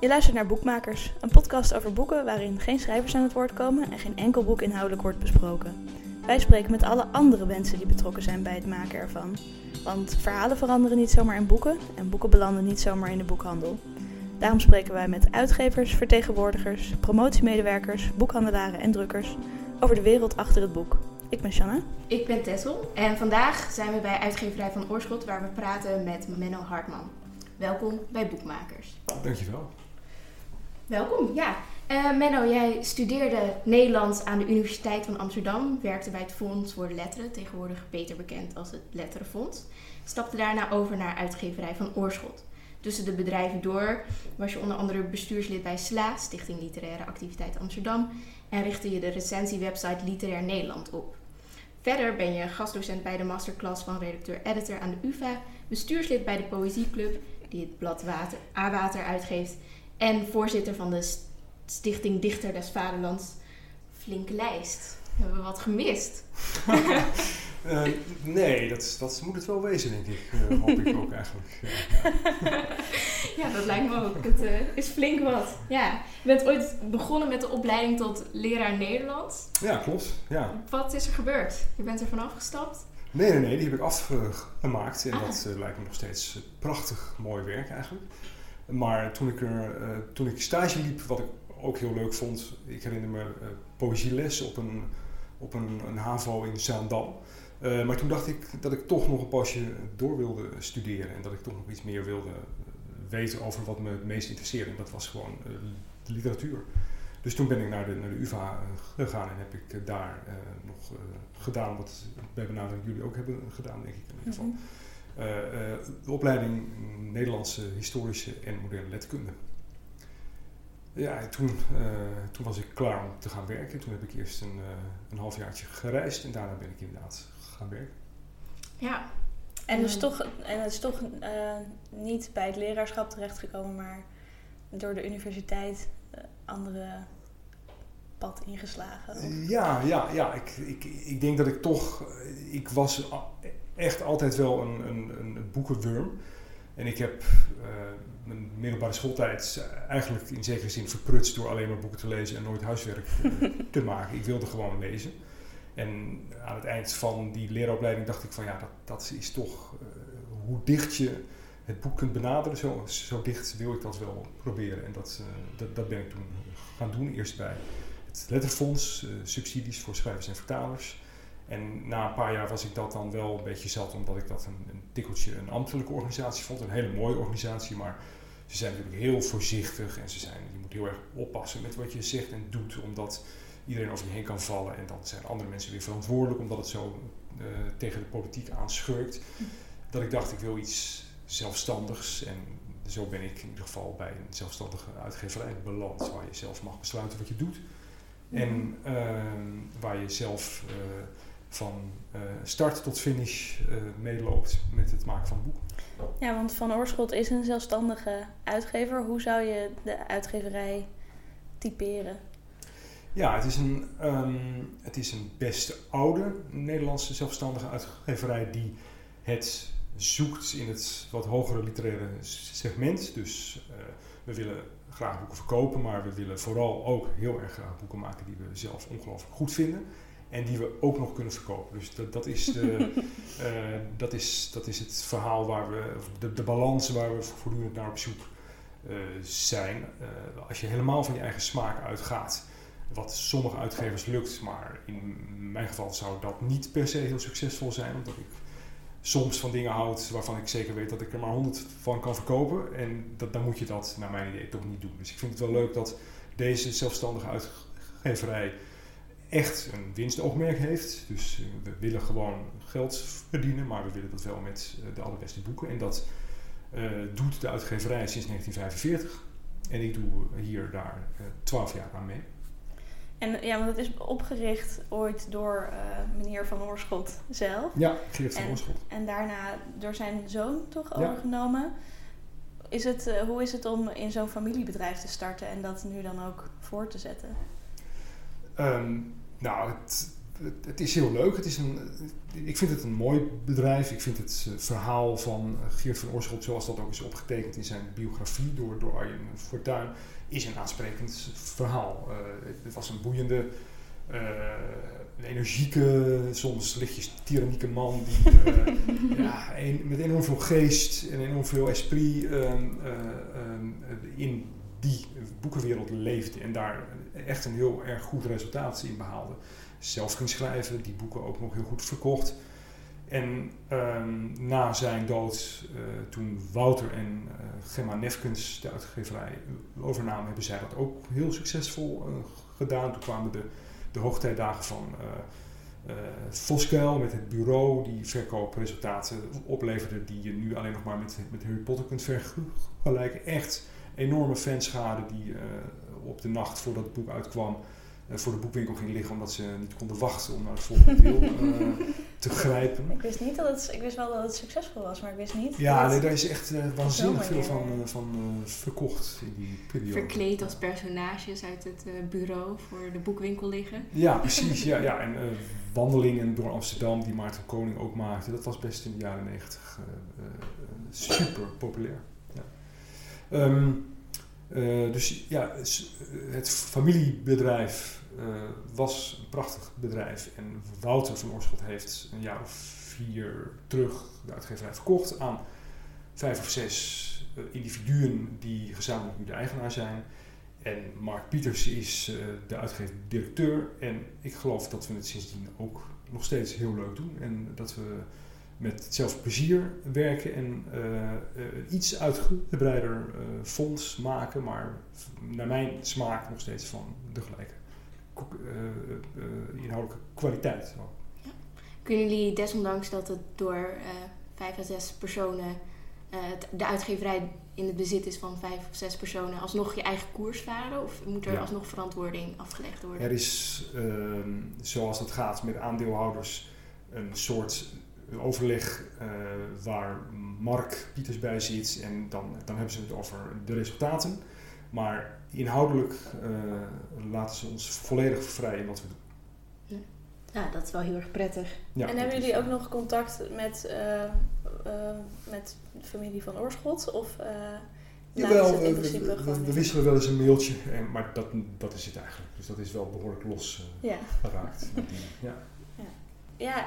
Je luistert naar Boekmakers, een podcast over boeken waarin geen schrijvers aan het woord komen en geen enkel boek inhoudelijk wordt besproken. Wij spreken met alle andere mensen die betrokken zijn bij het maken ervan. Want verhalen veranderen niet zomaar in boeken en boeken belanden niet zomaar in de boekhandel. Daarom spreken wij met uitgevers, vertegenwoordigers, promotiemedewerkers, boekhandelaren en drukkers over de wereld achter het boek. Ik ben Shanna. Ik ben Tessel en vandaag zijn we bij uitgeverij van Oorschot waar we praten met Menno Hartman. Welkom bij Boekmakers. Dankjewel. Welkom, ja. Uh, Menno, jij studeerde Nederlands aan de Universiteit van Amsterdam, werkte bij het Fonds voor Letteren, tegenwoordig beter bekend als het Letterenfonds. Stapte daarna over naar uitgeverij van Oorschot. Tussen de bedrijven door was je onder andere bestuurslid bij SLA, Stichting Literaire Activiteit Amsterdam, en richtte je de recensiewebsite Literair Nederland op. Verder ben je gastdocent bij de masterclass van redacteur-editor aan de UvA, bestuurslid bij de Poëzieclub, die het blad Water, A-Water uitgeeft, en voorzitter van de Stichting Dichter des Vaderlands. Flinke lijst. Hebben we wat gemist? uh, nee, dat, dat moet het wel wezen, denk ik. Uh, hoop ik ook eigenlijk. Ja, dat lijkt me ook. Het uh, is flink wat. Ja. Je bent ooit begonnen met de opleiding tot leraar Nederlands. Ja, klopt. Ja. Wat is er gebeurd? Je bent er vanaf gestapt? Nee, nee, nee, die heb ik afgemaakt. En ah. dat lijkt me nog steeds prachtig mooi werk eigenlijk. Maar toen ik, er, toen ik stage liep, wat ik ook heel leuk vond. Ik herinner me uh, poëzieles op een, op een, een HAVO in Zaandam. Uh, maar toen dacht ik dat ik toch nog een pasje door wilde studeren. En dat ik toch nog iets meer wilde weten over wat me het meest interesseerde. En dat was gewoon de literatuur. Dus toen ben ik naar de, naar de UvA gegaan en heb ik daar nog gedaan wat bij benadering jullie ook hebben gedaan, denk ik in ieder geval. Mm de opleiding Nederlandse historische en moderne letterkunde. Ja, toen, uh, toen was ik klaar om te gaan werken. Toen heb ik eerst een, uh, een halfjaartje gereisd en daarna ben ik inderdaad gaan werken. Ja. En, dus toch, en het is toch uh, niet bij het leraarschap terechtgekomen, maar door de universiteit andere pad ingeslagen? Ja, ja, ja. Ik, ik, ik denk dat ik toch... Ik was echt altijd wel een, een, een boekenwurm. En ik heb mijn middelbare schooltijd eigenlijk in zekere zin verprutst door alleen maar boeken te lezen en nooit huiswerk eh, te maken. Ik wilde gewoon lezen. En aan het eind van die leeropleiding dacht ik van ja, dat, dat is toch uh, hoe dicht je het boek kunt benaderen. Zo, zo dicht wil ik dat wel proberen. En dat, uh, dat, dat ben ik toen gaan doen. Eerst bij het Letterfonds, subsidies voor schrijvers en vertalers. En na een paar jaar was ik dat dan wel een beetje zat, omdat ik dat een, een tikkeltje een ambtelijke organisatie vond. Een hele mooie organisatie, maar ze zijn natuurlijk heel voorzichtig en ze zijn, je moet heel erg oppassen met wat je zegt en doet, omdat iedereen over je heen kan vallen. En dan zijn andere mensen weer verantwoordelijk omdat het zo uh, tegen de politiek aanschurkt. Dat ik dacht, ik wil iets zelfstandigs. En zo ben ik in ieder geval bij een zelfstandige uitgeverij beland, waar je zelf mag besluiten wat je doet. En uh, waar je zelf uh, van uh, start tot finish meeloopt met het maken van boeken. Ja, want Van Oorschot is een zelfstandige uitgever. Hoe zou je de uitgeverij typeren? Ja, het is een, um, het is een best oude Nederlandse zelfstandige uitgeverij die het zoekt in het wat hogere literaire segment. Dus uh, we willen graag boeken verkopen, maar we willen vooral ook heel erg graag boeken maken die we zelf ongelooflijk goed vinden. En die we ook nog kunnen verkopen. Dus dat, dat, is, de, uh, dat, is, dat is het verhaal waar we, de, de balans waar we voortdurend naar op zoek uh, zijn. Uh, als je helemaal van je eigen smaak uitgaat, wat sommige uitgevers lukt, maar in mijn geval zou dat niet per se heel succesvol zijn, omdat ik soms van dingen houd waarvan ik zeker weet dat ik er maar honderd van kan verkopen. En dat, dan moet je dat, naar mijn idee, toch niet doen. Dus ik vind het wel leuk dat deze zelfstandige uitgeverij echt een winstoogmerk heeft. Dus eh, we willen gewoon geld verdienen, maar we willen dat wel met eh, de allerbeste boeken. En dat uh, doet de uitgeverij sinds 1945. En ik doe hier daar twaalf jaar aan mee. En ja, want het is opgericht ooit door uh, meneer Van Oorschot zelf. Ja, Geert van Oorschot. En daarna door zijn zoon toch overgenomen. Is het, uh, hoe is het om in zo'n familiebedrijf te starten en dat nu dan ook voor te zetten? Um, nou, het, het, het is heel leuk. Het is een, ik vind het een mooi bedrijf. Ik vind het eh, verhaal van Geert van Oorschot, zoals dat ook is opgetekend in zijn biografie door, door Arjen Fortuyn, is een aansprekend verhaal. Uh, het, was een boeiende, uh, een energieke, soms lichtjes tyrannieke man die ja, een, met enorm veel geest en enorm veel esprit uh, in die boekenwereld leefde en daar echt een heel erg goed resultaat in behaalde. Zelf ging schrijven, die boeken ook nog heel goed verkocht. En um, na zijn dood, uh, toen Wouter en uh, Gemma Nefkens de uitgeverij overnamen, hebben zij dat ook heel succesvol uh, gedaan. Toen kwamen de, de hoogtijdagen van Voskuil met het bureau, die verkoopresultaten opleverde die je nu alleen nog maar met, met Harry Potter kunt vergelijken. Echt enorme fanschade die op de nacht voordat het boek uitkwam eh, voor de boekwinkel ging liggen omdat ze niet konden wachten om naar het volgende deel uh, te grijpen. Ik wist niet dat het, ik wist wel dat het succesvol was, maar ik wist niet. Ja, nee, daar is echt uh, waanzinnig veel van, uh, van verkocht in die periode. Verkleed als personages uit het bureau voor de boekwinkel liggen. Ja, precies. ja, ja. En wandelingen door Amsterdam die Maarten Koning ook maakte, dat was best in de jaren negentig super populair. Ja. Um, dus ja, het familiebedrijf uh, was een prachtig bedrijf. En Wouter van Oorschot heeft een jaar of vier terug de uitgeverij verkocht aan vijf of zes individuen die gezamenlijk nu de eigenaar zijn. En Mark Pieters is de uitgever-directeur. En ik geloof dat we het sindsdien ook nog steeds heel leuk doen. En dat we met hetzelfde plezier werken en een iets uitgebreider fonds maken, maar naar mijn smaak nog steeds van de gelijke eh, eh, inhoudelijke kwaliteit. Ja. Kunnen jullie desondanks dat het door eh, vijf à zes personen de uitgeverij in het bezit is van vijf of zes personen, alsnog je eigen koers varen? Of moet er alsnog verantwoording afgelegd worden? Er is, ehm, zoals dat gaat met aandeelhouders, een soort overleg uh, waar Mark Pieters bij zit en dan, dan hebben ze het over de resultaten. Maar inhoudelijk uh, laten ze ons volledig vrij in wat we doen. Ja, dat is wel heel erg prettig. Ja, en hebben jullie ook nog contact met, uh, uh, met de familie van Oorschot? Of Jawel, we, we, we, wisselen wel eens een mailtje, en, maar dat, dat is het eigenlijk. Dus dat is wel behoorlijk los ja. geraakt. ja. ja. ja.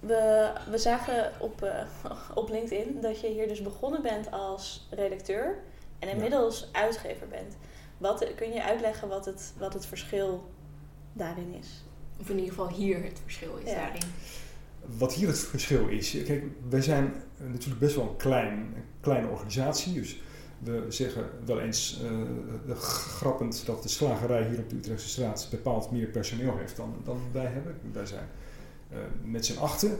We, we zagen op, op LinkedIn dat je hier dus begonnen bent als redacteur en inmiddels uitgever bent. Wat, kun je uitleggen wat het, wat het verschil daarin is? Of in ieder geval hier het verschil is daarin. Wat hier het verschil is. Kijk, wij zijn natuurlijk best wel een, klein, een kleine organisatie. Dus we zeggen wel eens uh, grappend dat de slagerij hier op de Utrechtse straat bepaald meer personeel heeft dan, dan wij hebben. Wij zijn uh, met z'n achten,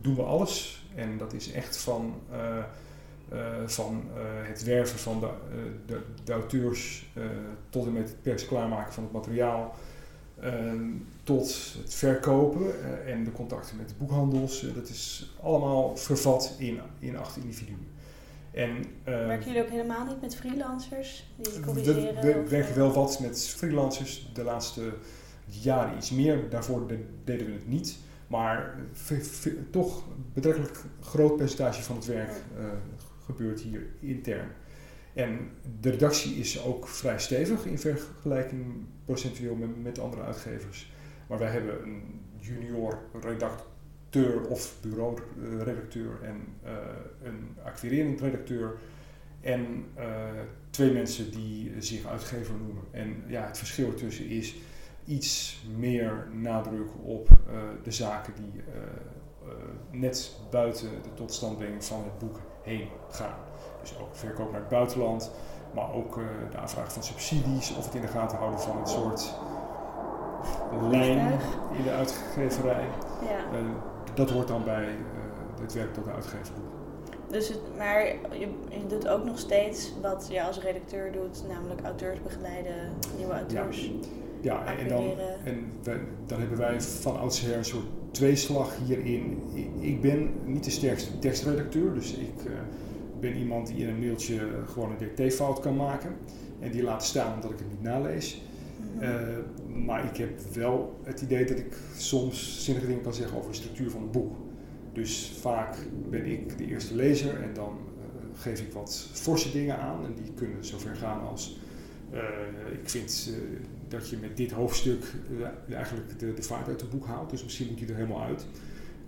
doen we alles. En dat is echt van. Uh, uh, van het werven van de, de, de auteurs tot en met het pers klaarmaken van het materiaal, ehm, tot het verkopen en de contacten met de boekhandels. dat is allemaal vervat in, in acht individuen. En, Werken jullie ook helemaal niet met freelancers die corrigeren? We, we werken wel wat met freelancers, de laatste jaren iets meer. Daarvoor de, deden we het niet. Maar toch betrekkelijk groot percentage van het werk uh, gebeurt hier intern. En de redactie is ook vrij stevig in vergelijking procentueel met, met andere uitgevers. Maar wij hebben een junior redacteur of bureau-redacteur en uh, een acquirerend redacteur. En uh, twee mensen die zich uitgever noemen. En ja, het verschil ertussen is iets meer nadruk op uh, de zaken die net buiten de totstandbrenging van het boek heen gaan. Dus ook verkoop naar het buitenland, maar ook de aanvraag van subsidies of het in de gaten houden van een soort lijn in de uitgeverij. Ja. Dat hoort dan bij het werk dat de uitgever doet. Dus het, maar je, je, doet ook nog steeds wat je als redacteur doet, namelijk auteurs begeleiden, nieuwe auteurs. Ja, ja en, dan, en dan hebben wij van oudsher een soort tweeslag hierin. Ik ben niet de sterkste tekstredacteur, dus ik uh, ben iemand die in een mailtje gewoon een dictéfout kan maken. En die laat staan omdat ik het niet nalees. Mhm. maar ik heb wel het idee dat ik soms zinnige dingen kan zeggen over de structuur van het boek. Dus vaak ben ik de eerste lezer en dan geef ik wat forse dingen aan. En die kunnen zover gaan als ik vind dat je met dit hoofdstuk eigenlijk de, de vaart uit het boek haalt. Dus misschien moet je er helemaal uit.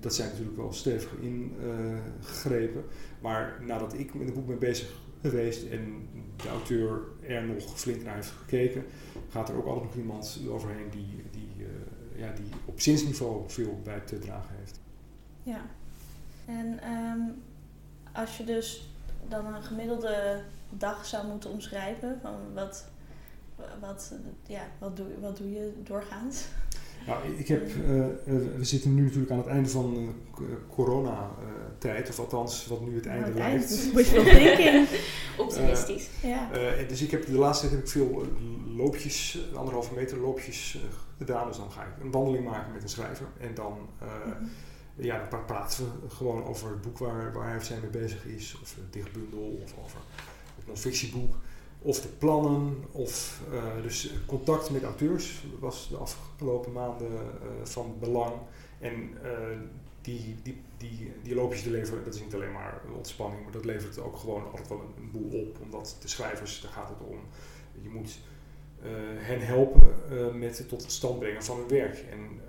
Dat zijn natuurlijk wel stevig ingegrepen. maar nadat ik met het boek ben bezig geweest en de auteur er nog flink naar heeft gekeken, gaat er ook altijd nog iemand overheen die, die, uh, ja, die op zinsniveau veel bij te dragen heeft. Ja, en um, als je dus dan een gemiddelde dag zou moeten omschrijven, van wat, wat, ja, wat, doe, wat doe je doorgaans? Nou, ik heb, uh, we zitten nu natuurlijk aan het einde van uh, coronatijd, of althans wat nu het einde nou, lijkt. Thinking. Optimistisch. ja. dus ik heb de laatste tijd heb ik veel loopjes, anderhalve meter loopjes gedaan. Dus dan ga ik een wandeling maken met een schrijver. En dan, mm ja, dan praten we gewoon over het boek waar, waar hij mee bezig is. Of een dichtbundel, of over het non-fictieboek of de plannen, of uh, dus contact met auteurs was de afgelopen maanden uh, van belang. En uh, die, die, die, die loopjes leveren, dat is niet alleen maar ontspanning, maar dat levert ook gewoon altijd wel een, boel op. Omdat de schrijvers, daar gaat het om, je moet hen helpen met het tot stand brengen van hun werk. En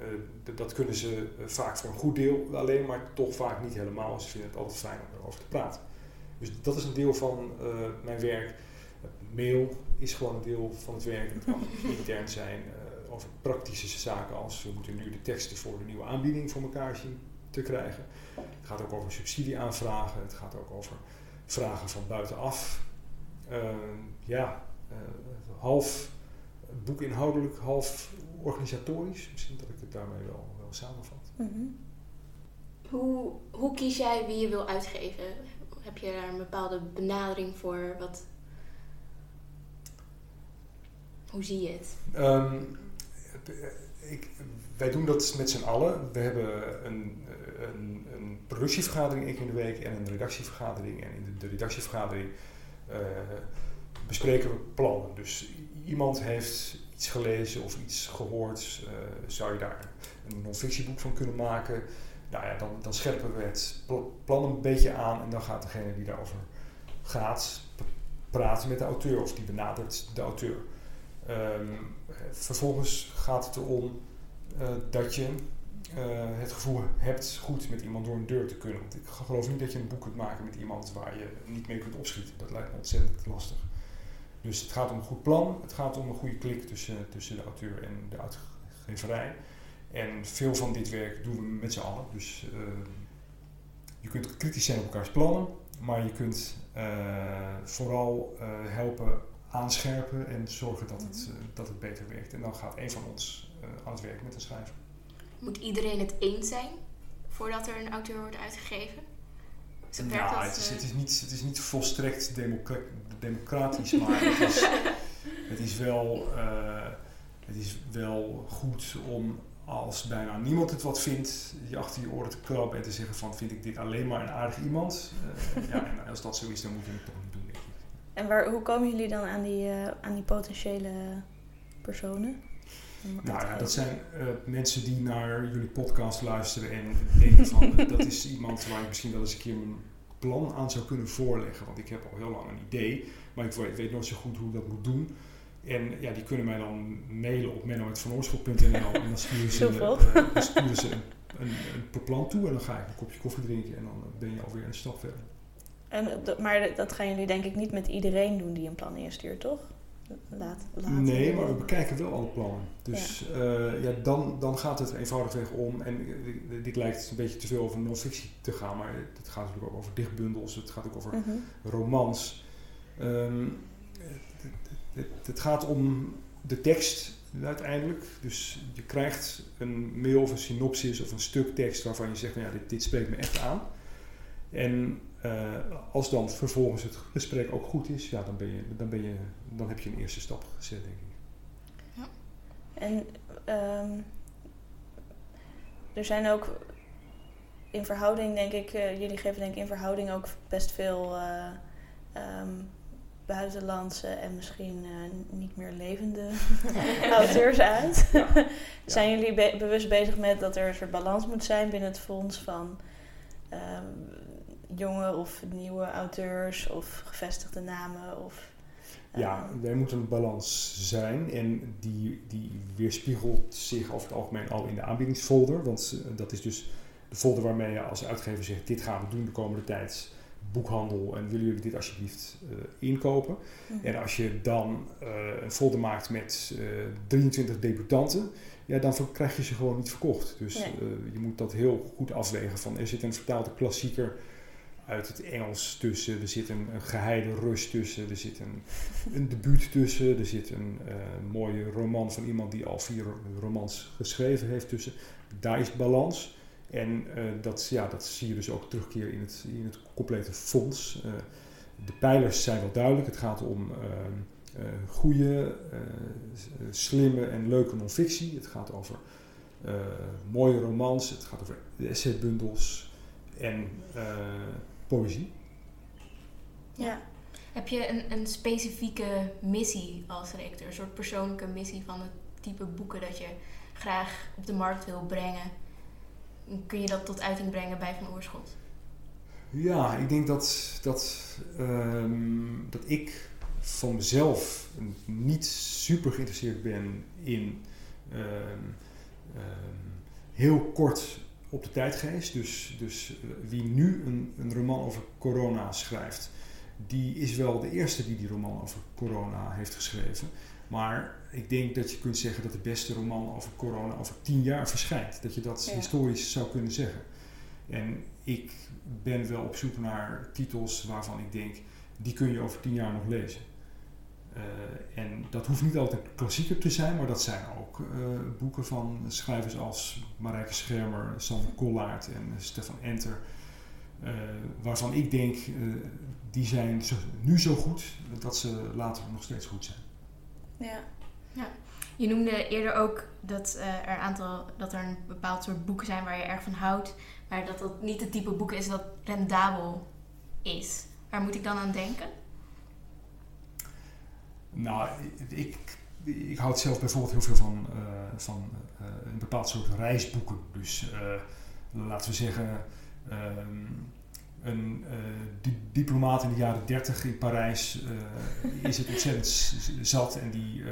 dat kunnen ze vaak voor een goed deel alleen, maar toch vaak niet helemaal. Ze vinden het altijd fijn om erover te praten. Dus dat is een deel van mijn werk mail is gewoon een deel van het werk. Het kan intern zijn uh, over praktische zaken als we moeten nu de teksten voor de nieuwe aanbieding voor elkaar zien te krijgen. Het gaat ook over subsidieaanvragen. Het gaat ook over vragen van buitenaf. Uh, ja, uh, half boekinhoudelijk, half organisatorisch. Misschien dat ik het daarmee wel, wel samenvat. Mm -hmm. hoe, hoe kies jij wie je wil uitgeven? Heb je daar een bepaalde benadering voor? Wat hoe zie je het? Um, ik, wij doen dat met z'n allen. We hebben een, een, een productievergadering één keer in de week en een redactievergadering. En in de, de redactievergadering uh, bespreken we plannen. Dus iemand heeft iets gelezen of iets gehoord. Zou je daar een non-fictieboek van kunnen maken? Nou ja, dan, dan scherpen we het plan een beetje aan en dan gaat degene die daarover gaat praten met de auteur of die benadert de auteur. Um, vervolgens gaat het erom uh, dat je uh, het gevoel hebt goed met iemand door een deur te kunnen. Want ik geloof niet dat je een boek kunt maken met iemand waar je niet mee kunt opschieten. Dat lijkt me ontzettend lastig. Dus het gaat om een goed plan, het gaat om een goede klik tussen, tussen de auteur en de uitgeverij. En veel van dit werk doen we met z'n allen. Dus uh, je kunt kritisch zijn op elkaars plannen, maar je kunt vooral helpen aanscherpen en zorgen dat het, uh, dat het beter werkt. En dan gaat een van ons uh, aan het werk met de schrijver. Moet iedereen het eens zijn voordat er een auteur wordt uitgegeven? Nou, het, is, het, is niet, het is niet volstrekt democra democratisch, maar het is, het is, wel, het is wel goed om als bijna niemand het wat vindt, je achter je oren te krabben en te zeggen van vind ik dit alleen maar een aardig iemand. ja, en als dat zo is, dan moet je het toch en waar, hoe komen jullie dan aan die, uh, aan die potentiële personen? Nou ja, dat zijn uh, mensen die naar jullie podcast luisteren en denken van dat is iemand waar ik misschien wel eens een keer mijn plan aan zou kunnen voorleggen. Want ik heb al heel lang een idee, maar ik weet, weet nooit zo goed hoe ik dat moet doen. En ja, die kunnen mij dan mailen op menno.vanoorschop.nl en dan sturen ze, uh, dan sturen ze een, een, een, plan toe en dan ga ik een kopje koffie drinken en dan ben je alweer een stap verder. En, maar dat gaan jullie denk ik niet met iedereen doen die een plan instuurt, toch? Laat, nee, maar we bekijken wel alle plannen. Dus ja. Uh, ja, dan, dan gaat het eenvoudigweg om. En uh, dit lijkt een beetje te veel over non-fictie te gaan, maar het gaat natuurlijk ook over dichtbundels, het gaat ook over mm -hmm. romans. Um, het, het, het, gaat om de tekst uiteindelijk. Dus je krijgt een mail of een synopsis of een stuk tekst waarvan je zegt, nou ja, dit, dit spreekt me echt aan. En als dan vervolgens het gesprek ook goed is, ja, dan, ben je, dan, ben je, dan heb je een eerste stap gezet, denk ik. Ja. En um, er zijn ook in verhouding, denk ik, uh, jullie geven denk ik in verhouding ook best veel uh, um, buitenlandse en misschien eh, niet meer levende auteurs uit. Zijn jullie bewust bezig met dat er een soort balans moet zijn binnen het fonds van ehm, jonge of nieuwe auteurs of gevestigde namen? Of, ja, ehm, er moet een balans zijn en die, die weerspiegelt zich over het algemeen al in de aanbiedingsfolder. Want eh, dat is dus de folder waarmee je als uitgever zegt: dit gaan we doen de komende tijd boekhandel en willen jullie dit alsjeblieft uh, inkopen? Mhm. En als je dan uh, een folder maakt met uh, 23 debutanten, ja, dan krijg je ze gewoon niet verkocht. Dus je moet dat heel goed afwegen van er zit een vertaalde klassieker uit het Engels tussen, er zit een, geheide rust tussen, er zit een, een debuut tussen, er zit een mooie roman van iemand die al vier romans geschreven heeft tussen. Daar is balans. En uh, dat, ja, dat zie je dus ook terugkeren in het, in het complete fonds. Uh, de pijlers zijn wel duidelijk. Het gaat om goede, slimme en leuke non-fictie. Het gaat over mooie romans. Het gaat over essaybundels en poëzie. Ja. Heb je een, een specifieke missie als rector? Een soort persoonlijke missie van het type boeken dat je graag op de markt wil brengen? kun je dat tot uiting brengen bij Van Oorschot? Ja, ik denk dat, dat, ehm, dat ik van mezelf niet super geïnteresseerd ben in ehm, ehm, heel kort op de tijdgeest. Dus, dus eh, wie nu een, een roman over corona schrijft, die is wel de eerste die die roman over corona heeft geschreven. Maar ik denk dat je kunt zeggen dat de beste roman over corona over tien jaar verschijnt. Dat je dat historisch zou kunnen zeggen. En ik ben wel op zoek naar titels waarvan ik denk, die kun je over tien jaar nog lezen. Uh, en dat hoeft niet altijd een klassieker te zijn, maar dat zijn ook uh, boeken van schrijvers als Marijke Schermer, Sander Kollaert en Stefan Enter. Uh, waarvan ik denk, die zijn nu zo goed dat ze later nog steeds goed zijn. Ja. ja. Je noemde eerder ook dat, uh, er aantal, dat er een bepaald soort boeken zijn waar je erg van houdt, maar dat dat niet het type boek is dat rendabel is. Waar moet ik dan aan denken? Nou, ik, ik houd zelf bijvoorbeeld heel veel van, uh, van uh, een bepaald soort reisboeken. Dus laten we zeggen, ehm, een diplomaat in de jaren 30 in Parijs is het ontzettend zat en die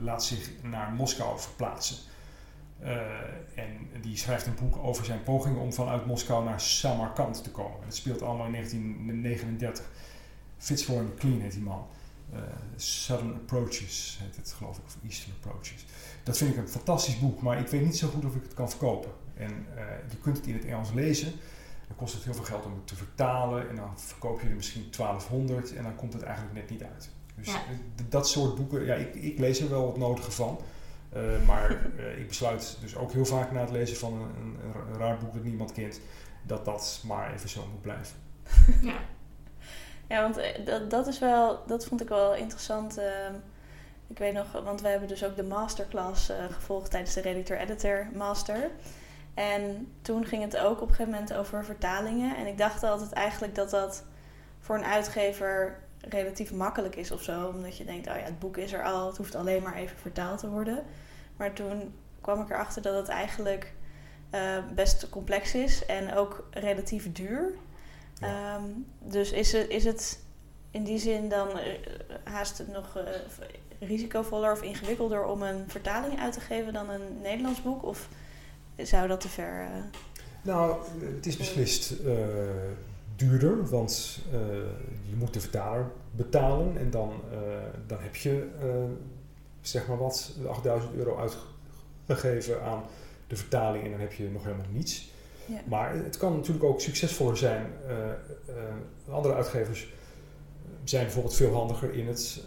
laat zich naar Moskou verplaatsen. en die schrijft een boek over zijn pogingen om vanuit Moskou naar Samarkand te komen. Het speelt allemaal in 1939. Fitzroy McLean heet die man. Southern Approaches heet het geloof ik, of Eastern Approaches. Dat vind ik een fantastisch boek, maar ik weet niet zo goed of ik het kan verkopen. En je kunt het in het Engels lezen. Dan kost het heel veel geld om het te vertalen en dan verkoop je er misschien 1200 en dan komt het eigenlijk net niet uit. Dus eh, dat soort boeken, ja, ik, ik, lees er wel het nodige van. Uh, maar uh, ik besluit dus ook heel vaak na het lezen van een, een, een, raar boek dat niemand kent, dat dat maar even zo moet blijven. Ja, ja want dat, dat is wel, dat vond ik wel interessant. Uh, ik weet nog, want we hebben dus ook de masterclass gevolgd tijdens de redacteur-editor master. En toen ging het ook op een gegeven moment over vertalingen. En ik dacht altijd eigenlijk dat dat voor een uitgever relatief makkelijk is of zo. Omdat je denkt, oh ja, het boek is er al, het hoeft alleen maar even vertaald te worden. Maar toen kwam ik erachter dat het eigenlijk uh, best complex is en ook relatief duur. Ja. Um, dus is het, is het in die zin dan uh, haast nog uh, risicovoller of ingewikkelder om een vertaling uit te geven dan een Nederlands boek? Of zou dat te ver? Uh... Nou, het is beslist duurder, want je moet de vertaler betalen en dan, dan heb je zeg maar wat 8000 euro uitgegeven aan de vertaling en dan heb je nog helemaal niets. Ja. Maar het kan natuurlijk ook succesvoller zijn. andere uitgevers zijn bijvoorbeeld veel handiger in het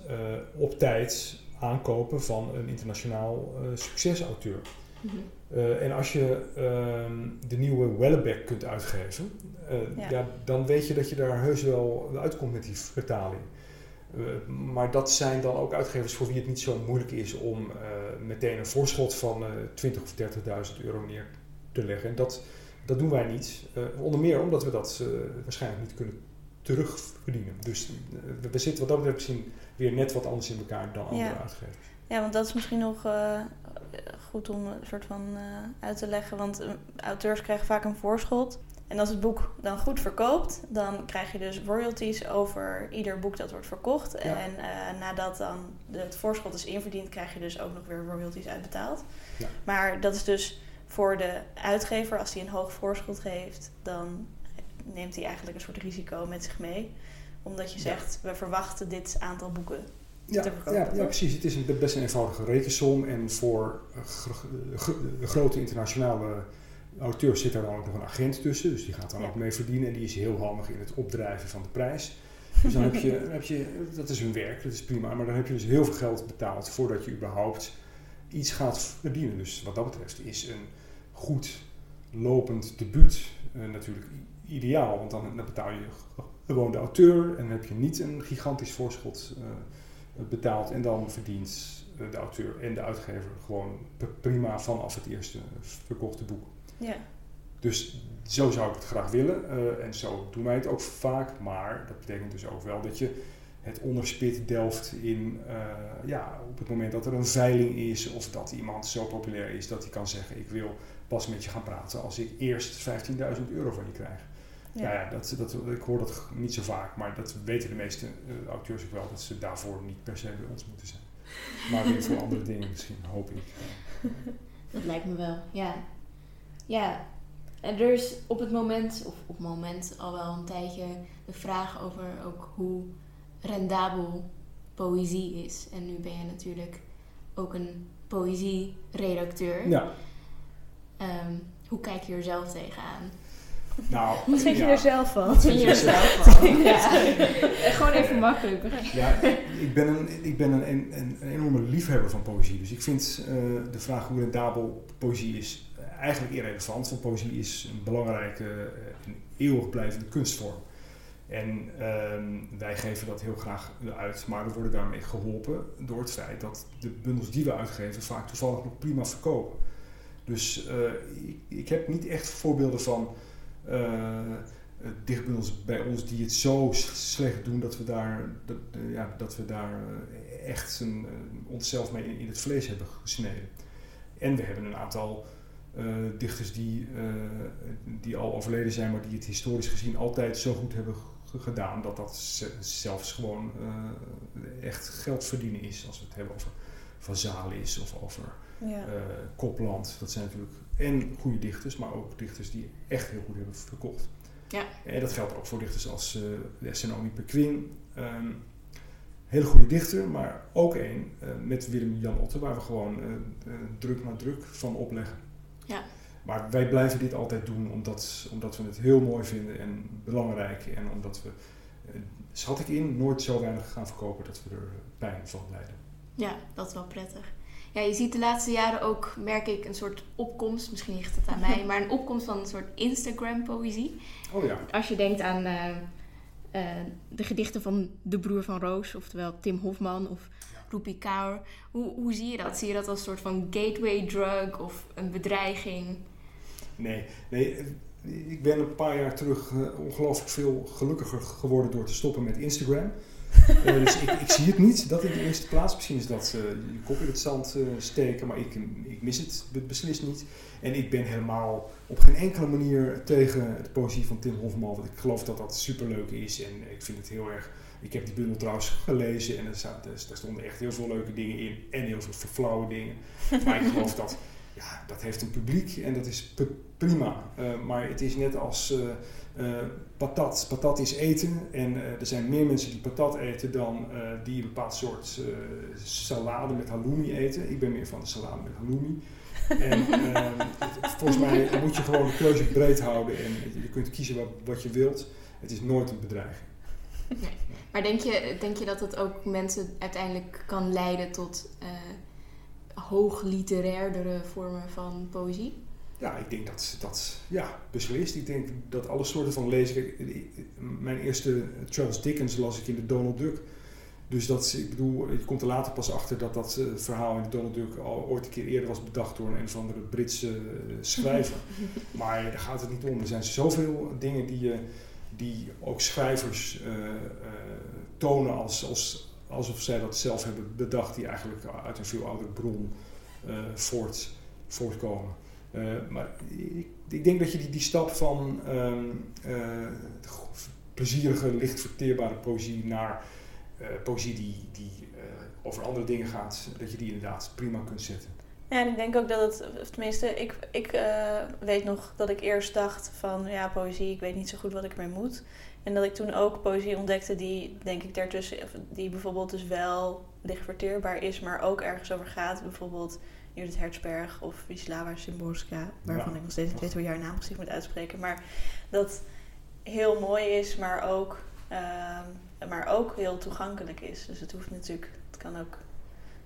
op tijd aankopen van een internationaal succesauteur. Mm -hmm. Uh, en als je uh, de nieuwe Wellebeck kunt uitgeven, uh, ja. ja. dan weet je dat je daar heus wel uitkomt met die vertaling. Maar dat zijn dan ook uitgevers voor wie het niet zo moeilijk is om meteen een voorschot van 20.000 of 30.000 euro neer te leggen. En dat, dat doen wij niet. onder meer omdat we dat waarschijnlijk niet kunnen terugverdienen. Dus we, zitten wat dat betreft misschien weer net wat anders in elkaar dan andere uitgevers. Ja, want dat is misschien nog goed om een soort van uit te leggen. Want auteurs krijgen vaak een voorschot. En als het boek dan goed verkoopt, dan krijg je dus royalties over ieder boek dat wordt verkocht. En uh, nadat dan het voorschot is inverdiend, krijg je dus ook nog weer royalties uitbetaald. Ja. Maar dat is dus voor de uitgever, als hij een hoog voorschot geeft, dan neemt hij eigenlijk een soort risico met zich mee. Omdat je zegt, we verwachten dit aantal boeken ja, te verkopen. Ja, ja, precies. Het is een, best een eenvoudige rekensom. En voor grote internationale auteur zit daar dan ook nog een agent tussen, dus die gaat dan ook mee verdienen en die is heel handig in het opdrijven van de prijs. Dus dan heb je, heb je, dat is hun werk, dat is prima, maar dan heb je dus heel veel geld betaald voordat je überhaupt iets gaat verdienen. Dus wat dat betreft is een goed lopend debuut uh, natuurlijk ideaal, want dan, dan, betaal je gewoon de auteur en heb je niet een gigantisch voorschot uh, betaald en dan verdient de auteur en de uitgever gewoon prima vanaf het eerste verkochte boek. Ja. Dus zo zou ik het graag willen uh, en zo doen wij het ook vaak, maar dat betekent dus ook wel dat je het onderspit delft in, uh, ja, op het moment dat er een veiling is of dat iemand zo populair is dat hij kan zeggen ik wil pas met je gaan praten als ik eerst 15.000 euro van je krijg. Ja, nou ja dat, dat, ik hoor dat niet zo vaak, maar dat weten de meeste uh, auteurs ook wel, dat ze daarvoor niet per se bij ons moeten zijn. Maar weer voor andere dingen misschien, hoop ik. Dat lijkt me wel, ja. Ja, en er is op het moment, of op het moment al wel een tijdje, de vraag over ook hoe rendabel poëzie is. En nu ben je natuurlijk ook een poëzieredacteur. Ja. Um, hoe kijk je er zelf tegenaan? Nou, Wat vind je er zelf van? Wat vind je er zelf van? ja. Gewoon even makkelijk. Ja, ik ben, een, ik ben een, een, een enorme liefhebber van poëzie. Dus ik vind uh, de vraag hoe rendabel poëzie is eigenlijk irrelevant, want poëzie is een belangrijke eh, en eeuwig blijvende kunstvorm. En ehm, wij geven dat heel graag uit, maar we worden daarmee geholpen door het feit dat de bundels die we uitgeven vaak toevallig nog prima verkopen. Dus uh, ik, ik, heb niet echt voorbeelden van uh, dichtbundels bij ons die het zo slecht doen dat we daar, dat, ja, dat we daar echt een, onszelf mee in, in het vlees hebben gesneden. En we hebben een aantal uh, dichters die, die al overleden zijn, maar die het historisch gezien altijd zo goed hebben gedaan, dat dat zelfs gewoon echt geld verdienen is. Als we het hebben over Van Zalis of over ja. Kopland. Dat zijn natuurlijk en goede dichters, maar ook dichters die echt heel goed hebben verkocht. Ja. En dat geldt ook voor dichters als uh, Senomi Pequin. Um, hele goede dichter, maar ook een met Willem-Jan Otte, waar we gewoon druk na druk van opleggen. Ja. Maar wij blijven dit altijd doen omdat, omdat we het heel mooi vinden en belangrijk. En omdat we, eh, schat ik in, nooit zo weinig gaan verkopen dat we er pijn van lijden. Ja, dat is wel prettig. Ja, je ziet de laatste jaren ook, merk ik, een soort opkomst. Misschien ligt het aan mij, maar een opkomst van een soort Instagram-poëzie. Oh ja. Als je denkt aan uh, uh, de gedichten van de broer van Roos, oftewel Tim Hofman of Rupi Kaur. Hoe, hoe zie je dat? Zie je dat als een soort van gateway drug of een bedreiging? Nee, nee ik ben een paar jaar terug uh, ongelooflijk veel gelukkiger geworden door te stoppen met Instagram. Uh, dus ik, ik, zie het niet, dat in de eerste plaats. Misschien is dat uh, je kop in het zand steken, maar ik, ik mis het beslist niet. En ik ben helemaal op geen enkele manier tegen de poëzie van Tim Hofman, want ik geloof dat dat superleuk is en ik vind het heel erg ik heb die bundel trouwens gelezen en er, er stonden echt heel veel leuke dingen in en heel veel verflauwe dingen. Maar ik geloof dat, ja, dat heeft een publiek en dat is prima. Maar het is net als patat. Patat is eten en er zijn meer mensen die patat eten dan die een bepaald soort salade met halloumi eten. Ik ben meer van de salade met halloumi. En volgens mij moet je gewoon de keuze breed houden en je kunt kiezen wat, wat je wilt. Het is nooit een bedreiging. Nee. Maar denk je, denk je dat het ook mensen uiteindelijk kan leiden tot uh, hoog literairdere vormen van poëzie? Ja, ik denk dat, dat, ja, beslist. Ik denk dat alle soorten van lezen. Mijn eerste Charles Dickens las ik in de Donald Duck. Dus dat, ik bedoel, je komt er later pas achter dat dat uh, verhaal in de Donald Duck al ooit een keer eerder was bedacht door een of andere Britse uh, schrijver. maar daar gaat het niet om. Er zijn zoveel dingen die je die ook schrijvers eh, eh, tonen als, als, alsof zij dat zelf hebben bedacht, die eigenlijk uit een veel oudere bron eh, voort, voortkomen. Eh, maar ik, ik denk dat je die, die stap van ehm, eh, plezierige, licht verteerbare poëzie naar eh, poëzie die, die over andere dingen gaat, dat je die inderdaad prima kunt zetten. Ja, en ik denk ook dat het, tenminste, ik, ik weet nog dat ik eerst dacht van ja, poëzie, ik weet niet zo goed wat ik ermee moet. En dat ik toen ook poëzie ontdekte die, denk ik, daartussen, die bijvoorbeeld dus wel licht verteerbaar is, maar ook ergens over gaat. Bijvoorbeeld Judith Hertzberg of Wisława Szymborska, waarvan Ja. ik nog steeds niet weet hoe je haar naam precies moet uitspreken. Maar dat heel mooi is, maar ook, ehm, maar ook heel toegankelijk is. Dus het hoeft natuurlijk, het kan ook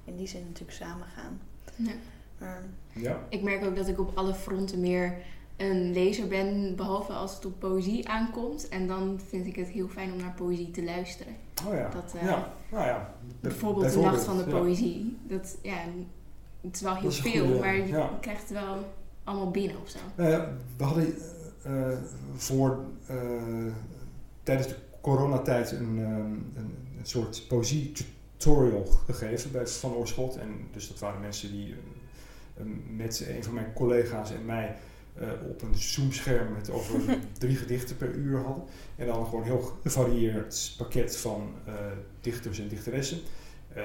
in die zin natuurlijk samengaan. Ja. Maar Ja, Ik merk ook dat ik op alle fronten meer een lezer ben, behalve als het op poëzie aankomt. En dan vind ik het heel fijn om naar poëzie te luisteren. oh ja. Dat, eh, ja. Nou ja. Bijvoorbeeld de Nacht van de Poëzie. Dat, ja, het is wel heel is veel, goede- maar je ja. krijgt het wel allemaal binnen of zo. Nou ja, we hadden eh, eh, voor eh, tijdens de coronatijd een, een, een soort poëzie-tutorial gegeven bij Van Oorschot. En dus dat waren mensen die met een van mijn collega's en mij op een zoomscherm met over drie gedichten per uur hadden. En dan gewoon een heel gevarieerd pakket van dichters en dichteressen. Eh,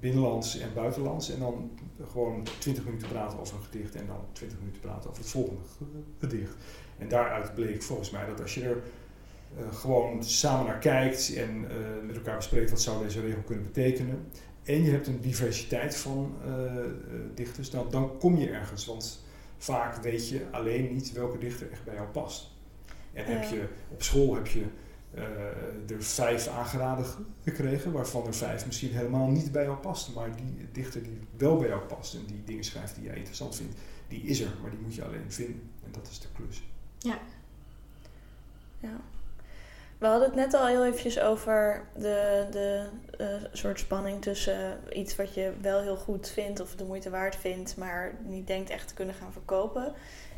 binnenlands en buitenlands. En dan gewoon 20 minuten praten over een gedicht en dan 20 minuten praten over het volgende ge- gedicht. En daaruit bleek volgens mij dat als je er eh, gewoon samen naar kijkt en eh, met elkaar bespreekt wat zou deze regel kunnen betekenen. En je hebt een diversiteit van dichters, dan, dan kom je ergens. Want vaak weet je alleen niet welke dichter echt bij jou past. En heb je, op school heb je er vijf aangeraden ge- gekregen, waarvan er vijf misschien helemaal niet bij jou pasten. Maar die dichter die wel bij jou past en die dingen schrijft die jij interessant vindt, die is er, maar die moet je alleen vinden. En dat is de klus. Ja. We hadden het net al heel eventjes over de, de eh, soort spanning tussen iets wat je wel heel goed vindt of de moeite waard vindt, maar niet denkt echt te kunnen gaan verkopen.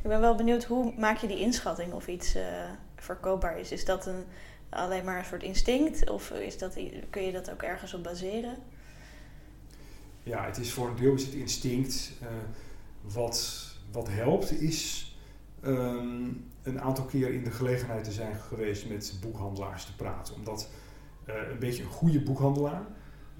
Ik ben wel benieuwd, hoe maak je die inschatting of iets eh, verkoopbaar is? Is dat een, alleen maar een soort instinct of is dat, kun je dat ook ergens op baseren? Ja, het is voor een deel is het instinct. Eh, wat, wat helpt is ehm, een aantal keer in de gelegenheid te zijn geweest met boekhandelaars te praten. Omdat eh, een beetje een goede boekhandelaar,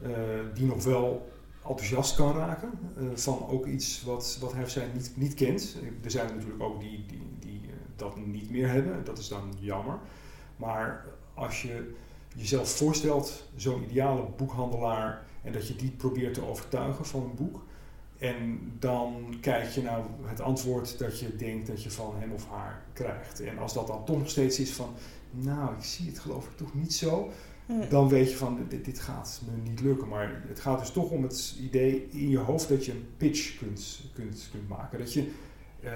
eh, die nog wel enthousiast kan raken van ook iets wat, wat hij of zij niet, niet kent. Er zijn er natuurlijk ook die, die, die dat niet meer hebben. Dat is dan jammer. Maar als je jezelf voorstelt, zo'n ideale boekhandelaar, en dat je die probeert te overtuigen van een boek. En dan kijk je naar het antwoord dat je denkt dat je van hem of haar krijgt. En als dat dan toch nog steeds is van, nou, ik zie het geloof ik toch niet zo. Hm. Dan weet je van, dit, dit gaat me niet lukken. Maar het gaat dus toch om het idee in je hoofd dat je een pitch kunt, kunt, kunt maken. Dat je eh,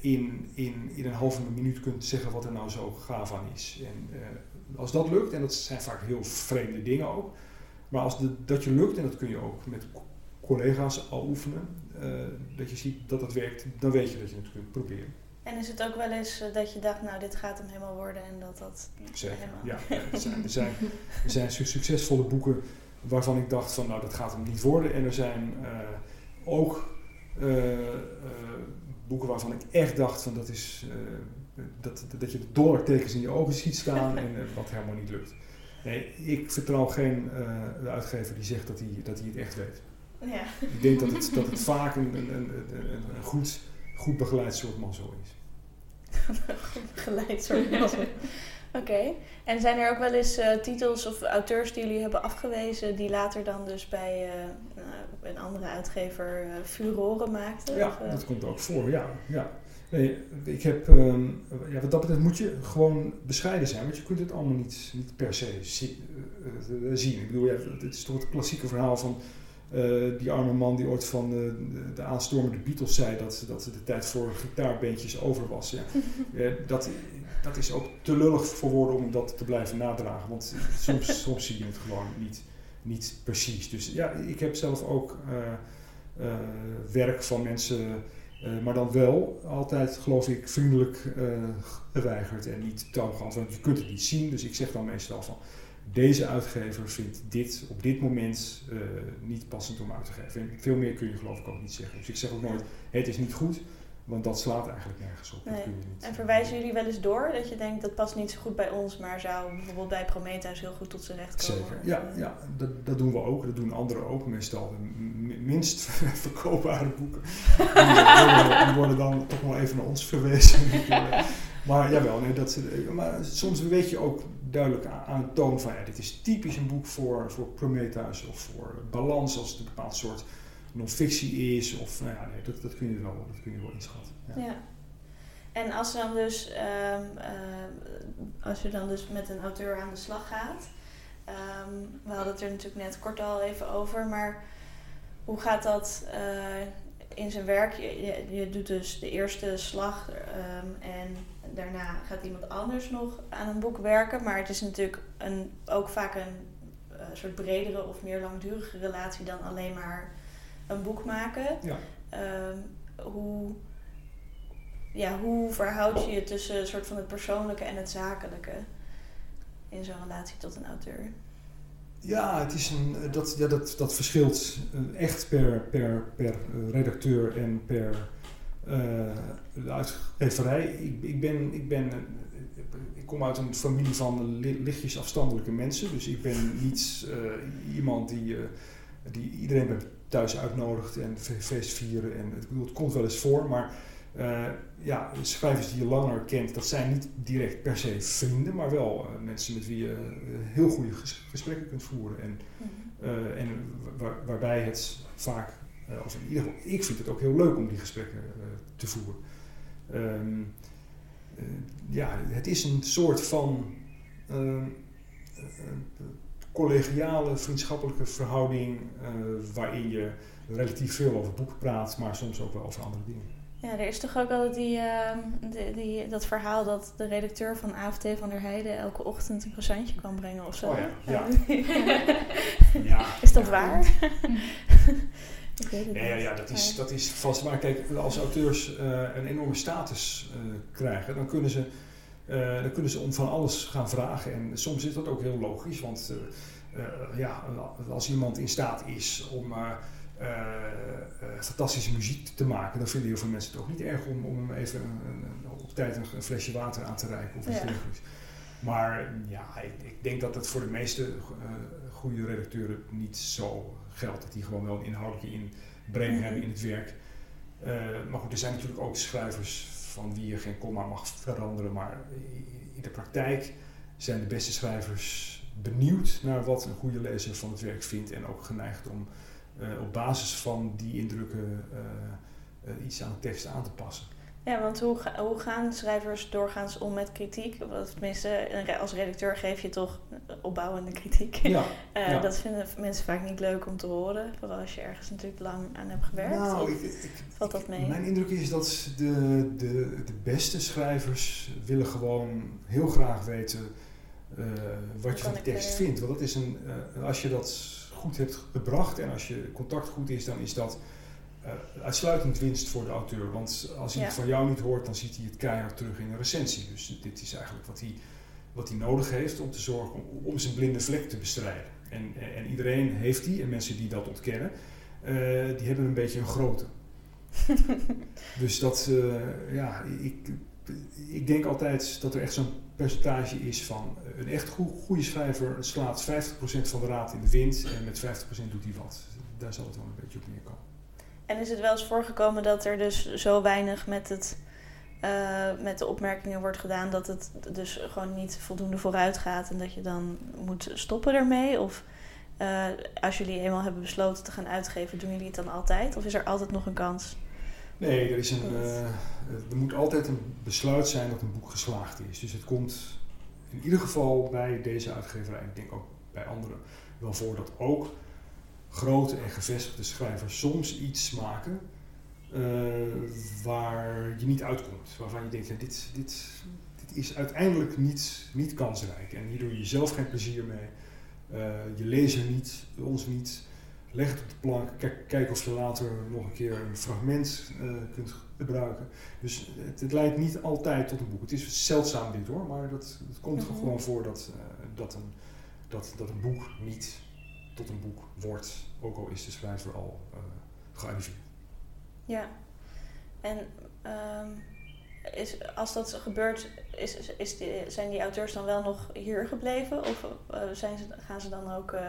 in, in, in een halve minuut kunt zeggen wat er nou zo gaaf aan is. En eh, als dat lukt, en dat zijn vaak heel vreemde dingen ook. Maar als de, dat je lukt, en dat kun je ook met co- collega's al oefenen, eh, dat je ziet dat het werkt, dan weet je dat je het kunt proberen. En is het ook wel eens dat je dacht, nou dit gaat hem helemaal worden en dat dat Zeker. helemaal... Ja, er zijn, er, zijn, er zijn su- succesvolle boeken waarvan ik dacht van nou dat gaat hem niet worden. En er zijn ook boeken waarvan ik echt dacht van dat is eh, dat, dat je de dollartekens in je ogen ziet staan en eh, wat helemaal niet lukt. Nee, ik vertrouw geen eh, uitgever die zegt dat hij, dat hij het echt weet. Ja. Ik denk dat het, dat het vaak een, een, een, een, een goed, goed begeleid soort mazzel is. Geleid soort mazzel. Oké. En zijn er ook wel eens eh, titels of auteurs die jullie hebben afgewezen, die later dan dus bij eh, nou, een andere uitgever eh furoren maakten? Ja, Of, eh, dat komt ook voor, ja. ja. Nee, ik heb, ehm, ja, wat dat betreft moet je gewoon bescheiden zijn, want je kunt het allemaal niet, niet per se zi- eh, eh, zien. Ik bedoel, ja, het is toch het klassieke verhaal van eh, die arme man die ooit van de, de, de aanstormende Beatles zei dat, dat de tijd voor gitaarbeentjes over was. Ja. Eh, dat, dat is ook te lullig voor woorden om dat te blijven nadragen, want soms, soms zie je het gewoon niet, niet precies. Dus ja, ik heb zelf ook eh, eh, werk van mensen Uh, maar dan wel altijd, geloof ik, vriendelijk geweigerd en niet toongeantwoord. Want je kunt het niet zien, dus ik zeg dan meestal van deze uitgever vindt dit op dit moment niet passend om uit te geven. En veel meer kun je geloof ik ook niet zeggen. Dus ik zeg ook nooit, het is niet goed, want dat slaat eigenlijk nergens op. Nee. Dat kun je niet. En verwijzen jullie wel eens door dat je denkt dat past niet zo goed bij ons, maar zou bijvoorbeeld bij Prometheus heel goed tot zijn recht komen? Zeker, ja, ja dat, dat doen we ook. Dat doen anderen ook meestal. De minst verkoopbare boeken. Die, worden, die worden dan toch wel even naar ons verwezen. maar jawel, nee, dat, maar soms weet je ook duidelijk aan de toon van ja, dit is typisch een boek voor, voor Prometheus of voor balans als het een bepaald soort non-fictie is. Of nou ja, dat, dat, kun je wel, dat kun je wel inschatten. Ja. En als, dan dus, um, uh, als je dan dus met een auteur aan de slag gaat, um, we hadden het er natuurlijk net kort al even over, maar hoe gaat dat uh, in zijn werk? Je, je, doet dus de eerste slag en daarna gaat iemand anders nog aan een boek werken, maar het is natuurlijk een, ook vaak een uh, soort bredere of meer langdurige relatie dan alleen maar een boek maken. Ja. Um, hoe, ja, hoe verhoud je je tussen een soort van het persoonlijke en het zakelijke in zo'n relatie tot een auteur? Ja, het is een, dat, ja, dat, dat verschilt echt per, per, per redacteur en per uh, uitgeverij. Ik, ik, ben, ik, ben, ik kom uit een familie van lichtjes afstandelijke mensen. Dus ik ben niet uh, iemand die, uh, die iedereen thuis uitnodigt en feest vieren. En, ik bedoel, het komt wel eens voor, maar uh, ja, schrijvers die je langer kent, dat zijn niet direct per se vrienden, maar wel uh, mensen met wie je uh, heel goede ges gesprekken kunt voeren. En, mm-hmm. en waar, waarbij het vaak, of in ieder geval, ik vind het ook heel leuk om die gesprekken te voeren. Um, ja, het is een soort van collegiale, vriendschappelijke verhouding waarin je relatief veel over boeken praat, maar soms ook wel over andere dingen. Ja, er is toch ook altijd die, uh, die, die, dat verhaal dat de redacteur van AFT van der Heijden elke ochtend een croissantje kan brengen of zo. Oh ja. ja. ja. Is dat waar? Ik weet het ja, ja, dat is, dat is vast maar. Kijk, als auteurs uh, een enorme status uh, krijgen, dan kunnen, ze, uh, dan kunnen ze om van alles gaan vragen. En soms is dat ook heel logisch, want ja, als iemand in staat is om fantastische muziek te maken, dan vinden heel veel mensen het ook niet erg om, om even een, een, op tijd een, flesje water aan te reiken of iets ja. dergelijks. Maar ja, ik, ik, denk dat het voor de meeste goede redacteuren niet zo geldt. Dat die gewoon wel een inhoudelijke inbreng -hmm. hebben in het werk. maar goed, er zijn natuurlijk ook schrijvers van wie je geen komma mag veranderen. Maar in de praktijk zijn de beste schrijvers benieuwd naar wat een goede lezer van het werk vindt en ook geneigd om uh, op basis van die indrukken uh, uh, iets aan de tekst aan te passen. Ja, want hoe, hoe gaan schrijvers doorgaans om met kritiek? Of tenminste, als redacteur geef je toch opbouwende kritiek. Ja, ja. Dat vinden mensen vaak niet leuk om te horen. Vooral als je ergens natuurlijk lang aan hebt gewerkt. Nou, ik, ik, valt dat mee? Mijn indruk is dat de, de, de beste schrijvers willen gewoon heel graag weten wat je van de tekst vindt. Want dat is een, als je dat goed hebt gebracht en als je contact goed is, dan is dat uh, uitsluitend winst voor de auteur. Want als hij ja. het van jou niet hoort, dan ziet hij het keihard terug in een recensie. Dus dit is eigenlijk wat hij, wat hij nodig heeft om te zorgen om, om zijn blinde vlek te bestrijden. En, en iedereen heeft die, en mensen die dat ontkennen, uh, die hebben een beetje een grote. dus dat, uh, ja, ik, ik denk altijd dat er echt zo'n percentage is van eh, een echt goede schrijver slaat 50% van de raad in de wind en met 50% doet hij wat. Daar zal het wel een beetje op neerkomen. En is het wel eens voorgekomen dat er dus zo weinig met, het, uh, met de opmerkingen wordt gedaan dat het dus gewoon niet voldoende vooruit gaat en dat je dan moet stoppen ermee? Of uh, als jullie eenmaal hebben besloten te gaan uitgeven, doen jullie het dan altijd? Of is er altijd nog een kans? Nee, er, is een, uh, er moet altijd een besluit zijn dat een boek geslaagd is. Dus het komt in ieder geval bij deze uitgeverij, en ik denk ook bij anderen, wel voor dat ook grote en gevestigde schrijvers soms iets maken uh, waar je niet uitkomt. Waarvan je denkt, ja, dit, dit, dit is uiteindelijk niet, niet kansrijk. En hier doe je jezelf geen plezier mee. Uh, je lezer niet, ons niet leg het op de plank, kijk, kijk of je later nog een keer een fragment uh, kunt gebruiken. Dus het, het, leidt niet altijd tot een boek. Het is zeldzaam dit hoor, maar dat, het komt Mhm. gewoon voor dat, dat, een, dat, dat een boek niet tot een boek wordt, ook al is de schrijver al uh, gearriveerd. Ja, en um, is, als dat gebeurt, is, is die, zijn die auteurs dan wel nog hier gebleven? Of uh, zijn ze, gaan ze dan ook. Uh,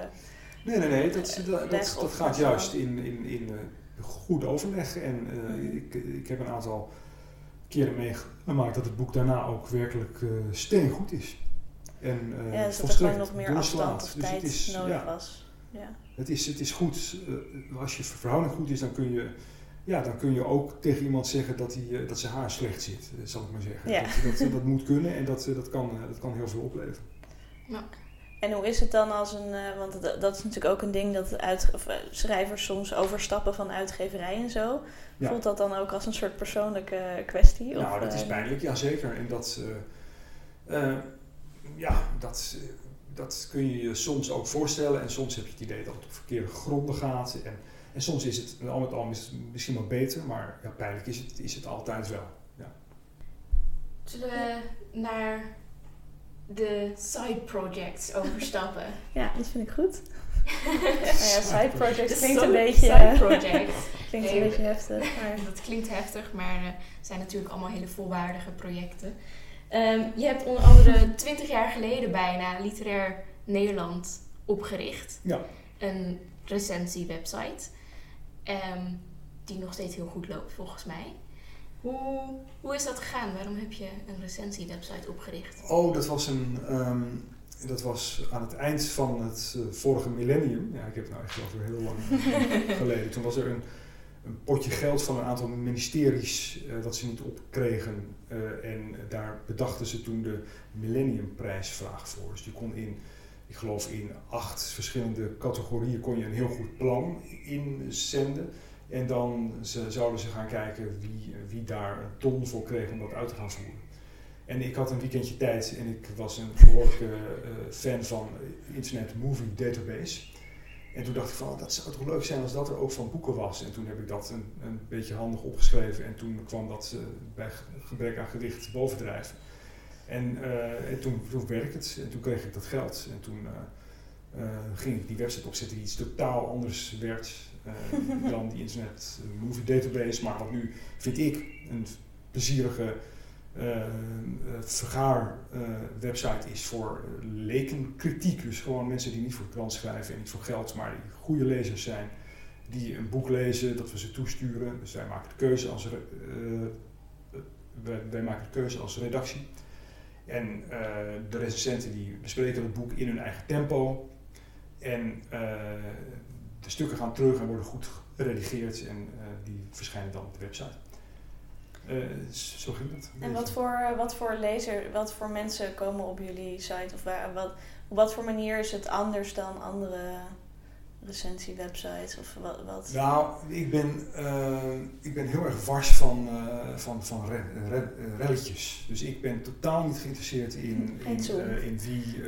nee, nee, nee. Dat, dat, dat, dat gaat juist in, in, in uh, goed overleg. En mm. ik, ik heb een aantal keren meegemaakt dat het boek daarna ook werkelijk steengoed is. En ja, dus dat er nog meer afstand of dus tijd is, nodig ja, was. Ja. Het, is, het is goed. als je verhouding goed is, dan kun je ja, dan kun je ook tegen iemand zeggen dat, hij, dat zijn haar slecht zit, zal ik maar zeggen. Ja. Dat, dat, dat, moet kunnen en dat, dat, kan, dat kan heel veel opleveren. Ja. En hoe is het dan als een, uh, want dat, dat, is natuurlijk ook een ding dat uit, of, uh, schrijvers soms overstappen van uitgeverij en zo. Ja. Voelt dat dan ook als een soort persoonlijke kwestie? Nou, of, dat is pijnlijk, ja zeker. En dat, uh, ja, dat, dat kun je je soms ook voorstellen en soms heb je het idee dat het op verkeerde gronden gaat. En, en soms is het, al met al is misschien wel beter, maar ja, pijnlijk is het, is het altijd wel. Ja. Zullen we naar de side projects overstappen? ja, dat vind ik goed. nou ja, side projects klinkt so een beetje, side project. klinkt een beetje heftig. Maar dat klinkt heftig, maar het uh, zijn natuurlijk allemaal hele volwaardige projecten. Um, je hebt onder andere twintig jaar geleden bijna Literair Nederland opgericht. Ja. Een recensiewebsite. Um, die nog steeds heel goed loopt volgens mij. Hoe, hoe is dat gegaan? Waarom heb je een recensiewebsite opgericht? Oh, dat was, een, um, dat was aan het eind van het uh, vorige millennium. Ja, ik heb het nou echt over heel lang geleden. Toen was er een, een, potje geld van een aantal ministeries uh, dat ze niet opkregen. Uh, en daar bedachten ze toen de millenniumprijsvraag voor. Dus die kon in, ik geloof in acht verschillende categorieën kon je een heel goed plan inzenden. En dan ze, zouden ze gaan kijken wie, wie daar een ton voor kreeg om dat uit te gaan voeren. En ik had een weekendje tijd en ik was een behoorlijke uh, fan van Internet Movie Database. En toen dacht ik van, oh, dat zou toch leuk zijn als dat er ook van boeken was. En toen heb ik dat een, een beetje handig opgeschreven en toen kwam dat uh, bij gebrek aan gewicht bovendrijven. En, uh, en toen, toen werkte het en toen kreeg ik dat geld. En toen ging ik die website opzetten die iets totaal anders werd dan die Internet Movie Database. Maar wat nu vind ik een plezierige uh, vergaar uh, website is voor lekenkritiek. Dus gewoon mensen die niet voor krant schrijven en niet voor geld, maar die goede lezers zijn. Die een boek lezen, dat we ze toesturen. Dus wij maken de keuze als, wij, wij, maken de keuze als redactie. En de recensenten die bespreken het boek in hun eigen tempo. En de stukken gaan terug en worden goed geredigeerd en die verschijnen dan op de website. Uh, zo ging dat. En wat voor, wat voor lezer, wat voor mensen komen op jullie site? Of waar, wat, op wat voor manier is het anders dan andere recensiewebsites? Of wat, wat? Nou, ik ben, uh, ik ben heel erg wars van, van, van re, re, relletjes. Dus ik ben totaal niet geïnteresseerd in, in, in wie,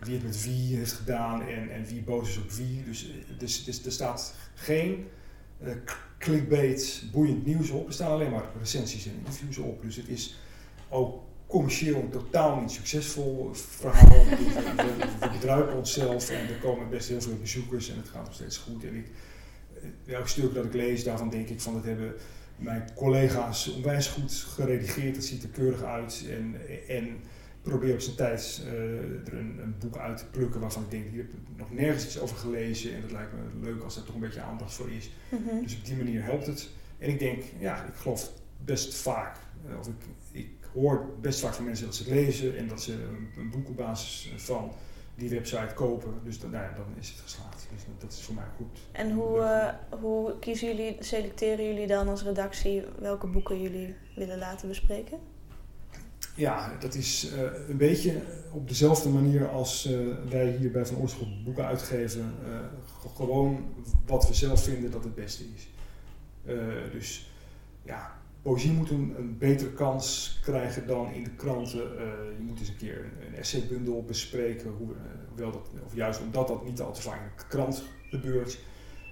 wie het met wie heeft gedaan en, en wie boos is op wie. Dus, dus, dus er staat geen uh, clickbait, boeiend nieuws op. Er staan alleen maar recensies en interviews op. Dus het is ook commercieel totaal niet succesvol verhaal. we, we, onszelf en er komen best heel veel bezoekers en het gaat nog steeds goed. En ik, elk stuk dat ik lees, daarvan denk ik van dat hebben mijn collega's onwijs goed geredigeerd. Het ziet er keurig uit en, en probeer op zijn tijd uh, er een, een, boek uit te plukken waarvan ik denk, hier heb ik nog nergens iets over gelezen en dat lijkt me leuk als er toch een beetje aandacht voor is. Mm -hmm. Dus op die manier helpt het. En ik denk, ja, ik geloof best vaak, uh, of ik, ik hoor best vaak van mensen dat ze het lezen en dat ze een, een boek op basis van die website kopen. Dus dan, nou ja, dan is het geslaagd. Dus dat is voor mij goed. En hoe, uh, hoe kiezen jullie, selecteren jullie dan als redactie welke boeken jullie willen laten bespreken? Ja, dat is uh, een beetje op dezelfde manier als uh, wij hier bij Van Oorschot boeken uitgeven. Uh, gewoon wat we zelf vinden dat het beste is. dus ja, poëzie moet een, betere kans krijgen dan in de kranten. je moet eens een keer een, een essaybundel bespreken, hoe, hoewel dat, of juist omdat dat niet al te vaak in de krant gebeurt.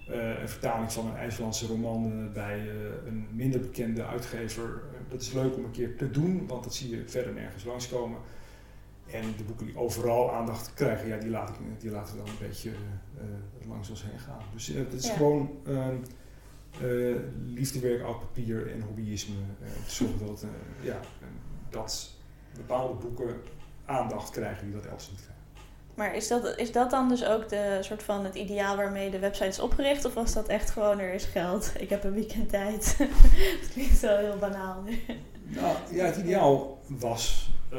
eh, een vertaling van een IJslandse roman eh, bij eh, een minder bekende uitgever. Eh, dat is leuk om een keer te doen, want dat zie je verder nergens langskomen. En de boeken die overal aandacht krijgen, ja, die, laat ik, die laten we dan een beetje eh, langs ons heen gaan. Dus eh, het is Ja. gewoon ehm, eh, liefdewerk, oud papier en hobbyisme. eh, om te zorgen dat, eh, ja, eh, dat bepaalde boeken aandacht krijgen die dat elders niet krijgen. Maar is dat, is dat dan dus ook de soort van het ideaal waarmee de website is opgericht? Of was dat echt gewoon er is geld, ik heb een weekend tijd? Het klinkt wel heel banaal nu. Nou ja, het ideaal was eh,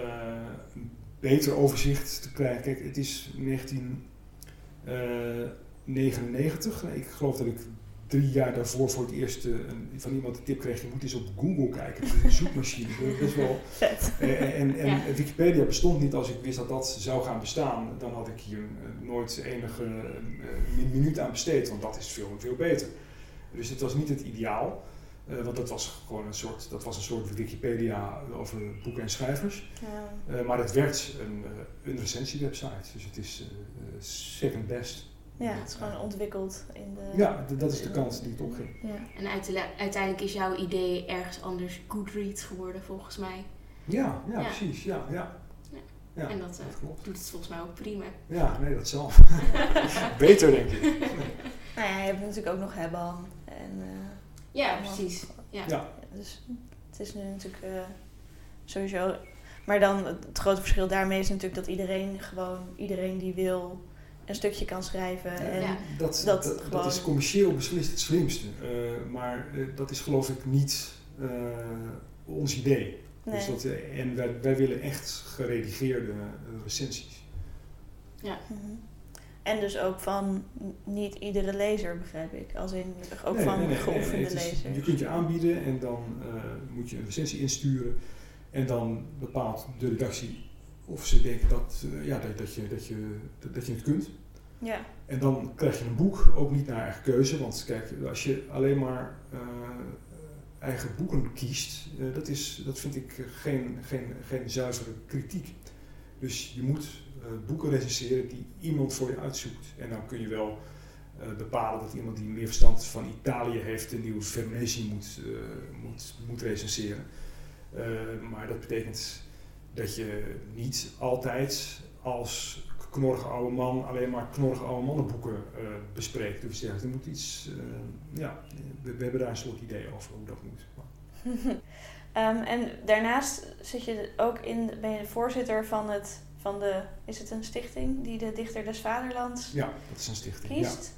een beter overzicht te krijgen. Kijk, het is 1999. ik geloof dat ik drie jaar daarvoor voor het eerst eh, een- van iemand de tip kreeg: je moet eens op Google kijken. Dat is een zoekmachine. Is wel. Vet. eh, en en Ja. Wikipedia bestond niet als ik wist dat dat zou gaan bestaan. Dan had ik hier eh, nooit enige eh, minuut aan besteed, want dat is veel, veel beter. Dus het was niet het ideaal. Eh, want dat was gewoon een soort, dat was een soort Wikipedia over boeken en schrijvers. Ja. Eh, maar het werd een, eh, een recensiewebsite. Dus het is eh, eh, second best. Ja, het is gewoon ontwikkeld in de... Ja, dat is de kant die het opging. Ja. En uiteindelijk is jouw idee ergens anders Goodreads geworden, volgens mij. Ja, ja, Ja. precies. Ja, ja. Ja. ja En dat, eh, dat klopt. Doet het volgens mij ook prima. Ja, nee, dat zal. Beter, denk ik. Nou ja, je hebt natuurlijk ook nog Hebban. En, eh, Ja, precies. Ja. Ja. Ja, dus het is nu natuurlijk eh, sowieso... Maar dan het grote verschil daarmee is natuurlijk dat iedereen gewoon, iedereen die wil, een stukje kan schrijven. Ja. En, Ja. Dat, Dat dat, dat, gewoon- is commerciëel beslist het slimste. Eh, maar eh, dat is geloof ik niet eh, ons idee. nee. Dus dat, en wij, wij willen echt geredigeerde recensies. Mhm. En dus ook van niet iedere lezer, begrijp ik. Als in ook Nee, van nee, geoefende lezers. Je kunt je aanbieden en dan eh, moet je een recensie insturen. En dan bepaalt de redactie of ze denken dat, eh, ja, dat, dat, je, dat, je, dat, dat je het kunt. Ja, En dan krijg je een boek, ook niet naar eigen keuze. Want kijk, als je alleen maar eh, eigen boeken kiest, eh, dat, is, dat vind ik geen, geen, geen zuivere kritiek. Dus je moet boeken recenseren die iemand voor je uitzoekt. En dan kun je wel bepalen dat iemand die meer verstand van Italië heeft de nieuwe Veronese moet, moet, moet recenseren. Maar dat betekent dat je niet altijd als knorrige oude man alleen maar knorrige oude mannenboeken eh, bespreekt. Dus ja, er moet iets, eh, ja, we, we hebben daar een soort idee over hoe dat moet. Ehm, en daarnaast zit je ook in, ben je de voorzitter van, het, van de, is het een stichting die de Dichter des Vaderlands Ja, dat is een stichting. kiest?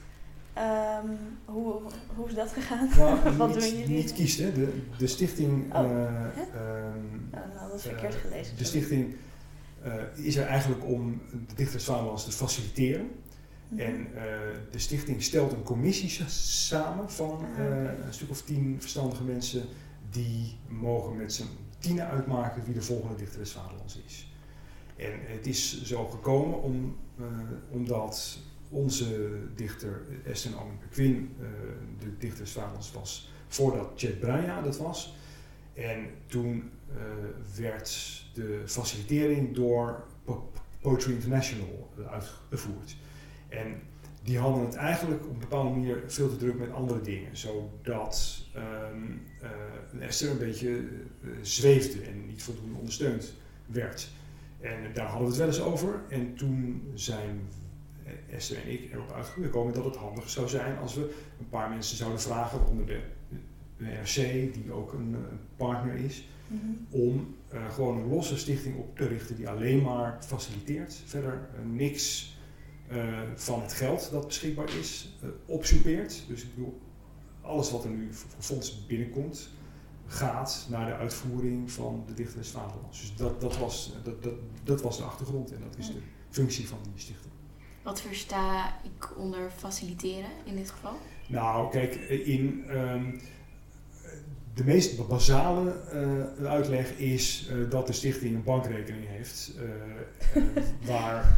Ehm, hoe, hoe is dat gegaan? Nou, Wat niet, doen jullie? Niet hè. De, de stichting... Oh, ehm, Oh, nou, dat is verkeerd eh, gelezen. De stichting eh, is er eigenlijk om de Dichters Vaderlands te faciliteren. Mhm. En de stichting stelt een commissie sa- samen van Ah, een stuk of tien verstandige mensen die mogen met z'n tienen uitmaken wie de volgende dichter des Vaderlands is. En het is zo gekomen om, omdat onze dichter Esther Owen Quinn uh, de dichter Vaderlands was voordat Chet Braja dat was. En toen eh, werd de facilitering door Po- Poetry International eh, uitgevoerd. En die hadden het eigenlijk op een bepaalde manier veel te druk met andere dingen. Zodat eh, Esther een beetje eh, zweefde en niet voldoende ondersteund werd. En daar hadden we het wel eens over. En toen zijn Esther en ik erop uitgekomen dat het handig zou zijn als we een paar mensen zouden vragen onder de, de RC, die ook een, eh, partner is, Mhm. om eh, gewoon een losse stichting op te richten die alleen maar faciliteert. Verder eh, niks eh, van het geld dat beschikbaar is eh opsoepeert. Dus ik bedoel, alles wat er nu voor fonds binnenkomt, gaat naar de uitvoering van de Dichter des Vaderlands. Dus dat, dat, was, dat, dat, dat was de achtergrond en dat is de functie van die stichting. Wat versta ik onder faciliteren in dit geval? Nou, kijk, in ehm, de meest basale eh, uitleg is eh, dat de stichting een bankrekening heeft eh, waar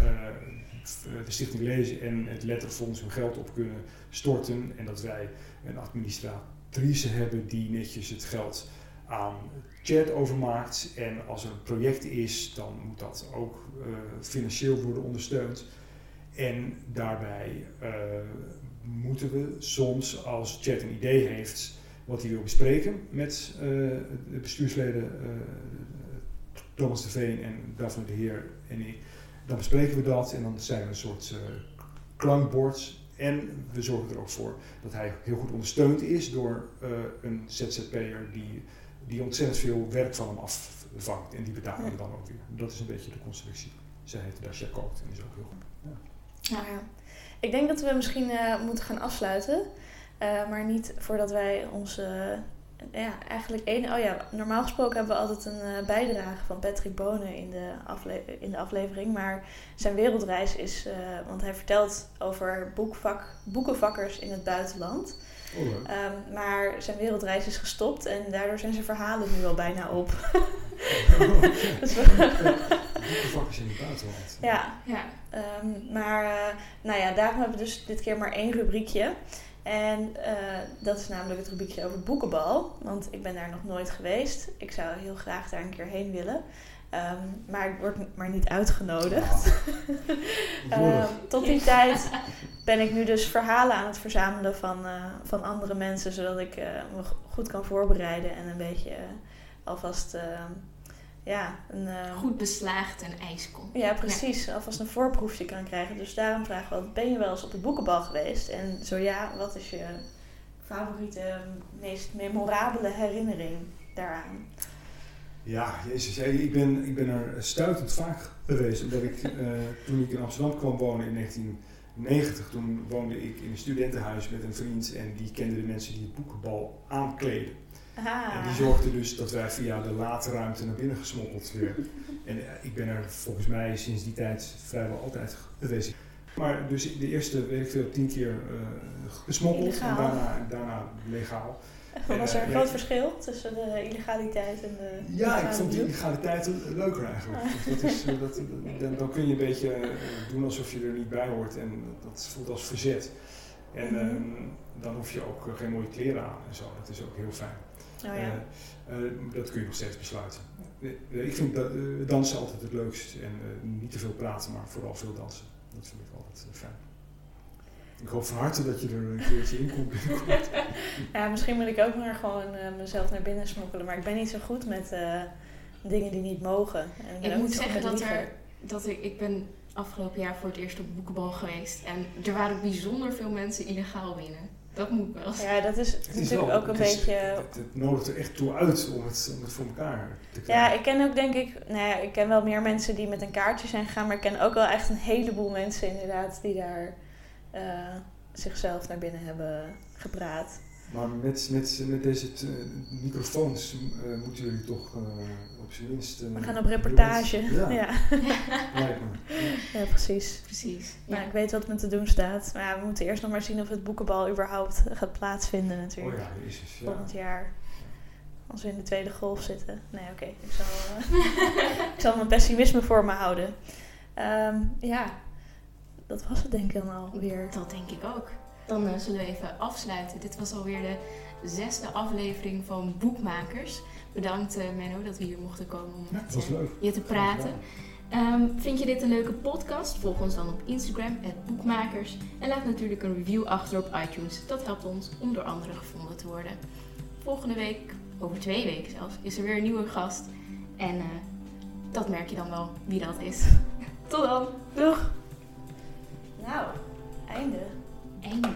de stichting Lezen en het Letterfonds hun geld op kunnen storten en dat wij een administratrice hebben die netjes het geld aan chat overmaakt en als er een project is, dan moet dat ook financieel worden ondersteund. En daarbij uh, moeten we soms, als Chat een idee heeft wat hij wil bespreken met uh, de bestuursleden uh, Thomas de Veen en Daphne de Heer en ik, dan bespreken we dat en dan zijn we een soort klankbord. En we zorgen er ook voor dat hij heel goed ondersteund is door een ZZP'er die, die ontzettend veel werk van hem afvangt. En die betalen we dan ook weer. Dat is een beetje de constructie. Zij heet Dasha Kookt en is ook heel goed. Nou ja. Ik denk dat we misschien uh, moeten gaan afsluiten. Uh, maar niet voordat wij onze. Uh, ja, eigenlijk één. Oh ja, normaal gesproken hebben we altijd een bijdrage van Patrick Bonen in de, in de aflevering. Maar zijn wereldreis is. want hij vertelt over boekvak, boekenvakkers in het buitenland. Oh, um, maar zijn wereldreis is gestopt en daardoor zijn zijn verhalen nu al bijna op. dus Boekenvakkers in het buitenland. Ja, ja. Um, maar uh, nou ja, daarom hebben we dus dit keer maar één rubriekje. En uh, dat is namelijk het rubriekje over boekenbal. Want ik ben daar nog nooit geweest. Ik zou heel graag daar een keer heen willen. Um, maar ik word maar niet uitgenodigd. um, tot die tijd ben ik nu dus verhalen aan het verzamelen van, uh, van andere mensen. Zodat ik uh, me goed kan voorbereiden en een beetje alvast ja, een, uh, Goed beslaagd en ijskool. Ja, precies. Ja. Alvast een voorproefje kan krijgen. Dus daarom vragen we, ben je wel eens op de boekenbal geweest? En zo ja, wat is je favoriete, meest memorabele herinnering daaraan? Ja, jezus. Ik ben, ik ben er stuitend vaak geweest. Omdat ik, uh, toen ik in Amsterdam kwam wonen in 1990, toen woonde ik in een studentenhuis met een vriend. En die kende de mensen die het boekenbal aankleden. En die zorgde dus dat wij via de late ruimte naar binnen gesmokkeld werden. en uh, ik ben er volgens mij sinds die tijd vrijwel altijd geweest. Maar dus de eerste, weet ik veel, tien keer uh, gesmokkeld en daarna, daarna legaal. Was er een groot verschil tussen de illegaliteit en de. Ja, ik vond die illegaliteit leuker eigenlijk. Ah. Dat is, dat, dan, dan, kun je een beetje doen alsof je er niet bij hoort en dat voelt als verzet. En um, dan hoef je ook geen mooie kleren aan en zo. Dat is ook heel fijn. Oh, ja. Eh, eh, dat kun je nog steeds besluiten. Eh, ik vind dat, dansen altijd het leukst. En niet te veel praten, maar vooral veel dansen. Dat vind ik altijd fijn. Ik hoop van harte dat je er een keertje in komt ja, misschien moet ik ook maar gewoon mezelf naar binnen smokkelen. Maar ik ben niet zo goed met dingen die niet mogen. En ik, ik moet zeggen dat, er, dat ik, ik ben afgelopen jaar voor het eerst op boekenbal geweest. En er waren bijzonder veel mensen illegaal binnen. Dat moet wel. Ja, dat is natuurlijk ook een beetje. Het, het, nodigt er echt toe uit om het, om het voor elkaar te krijgen. Ja, ik ken ook denk ik, nou ja, ik ken wel meer mensen die met een kaartje zijn gegaan, maar ik ken ook wel echt een heleboel mensen inderdaad die daar uh, zichzelf naar binnen hebben gepraat. Maar met, met, met deze uh, microfoons uh, moeten jullie toch op zijn minst... We gaan op reportage. Ja. Ja. ja. ja. precies. precies. Nou, ik weet wat me te doen staat. Maar ja, we moeten eerst nog maar zien of het boekenbal überhaupt gaat plaatsvinden natuurlijk. Oh ja, jezus. Ja. Volgend jaar. Als we in de tweede golf zitten. Nee, oké. Okay. Ik, zal, ik zal mijn pessimisme voor me houden. Um, ja, dat was het denk ik dan alweer. Dat denk ik ook. Dan uh, zullen we even afsluiten. Dit was alweer de zesde aflevering van Boekmakers. Bedankt uh, Menno dat we hier mochten komen om ja, met uh, je te praten. Um, vind je dit een leuke podcast? Volg ons dan op Instagram, Boekmakers. En laat natuurlijk een review achter op iTunes. Dat helpt ons om door anderen gevonden te worden. Volgende week, over twee weken zelfs, is er weer een nieuwe gast. En uh, dat merk je dan wel wie dat is. Tot dan. Doeg. Nou, einde. Einde.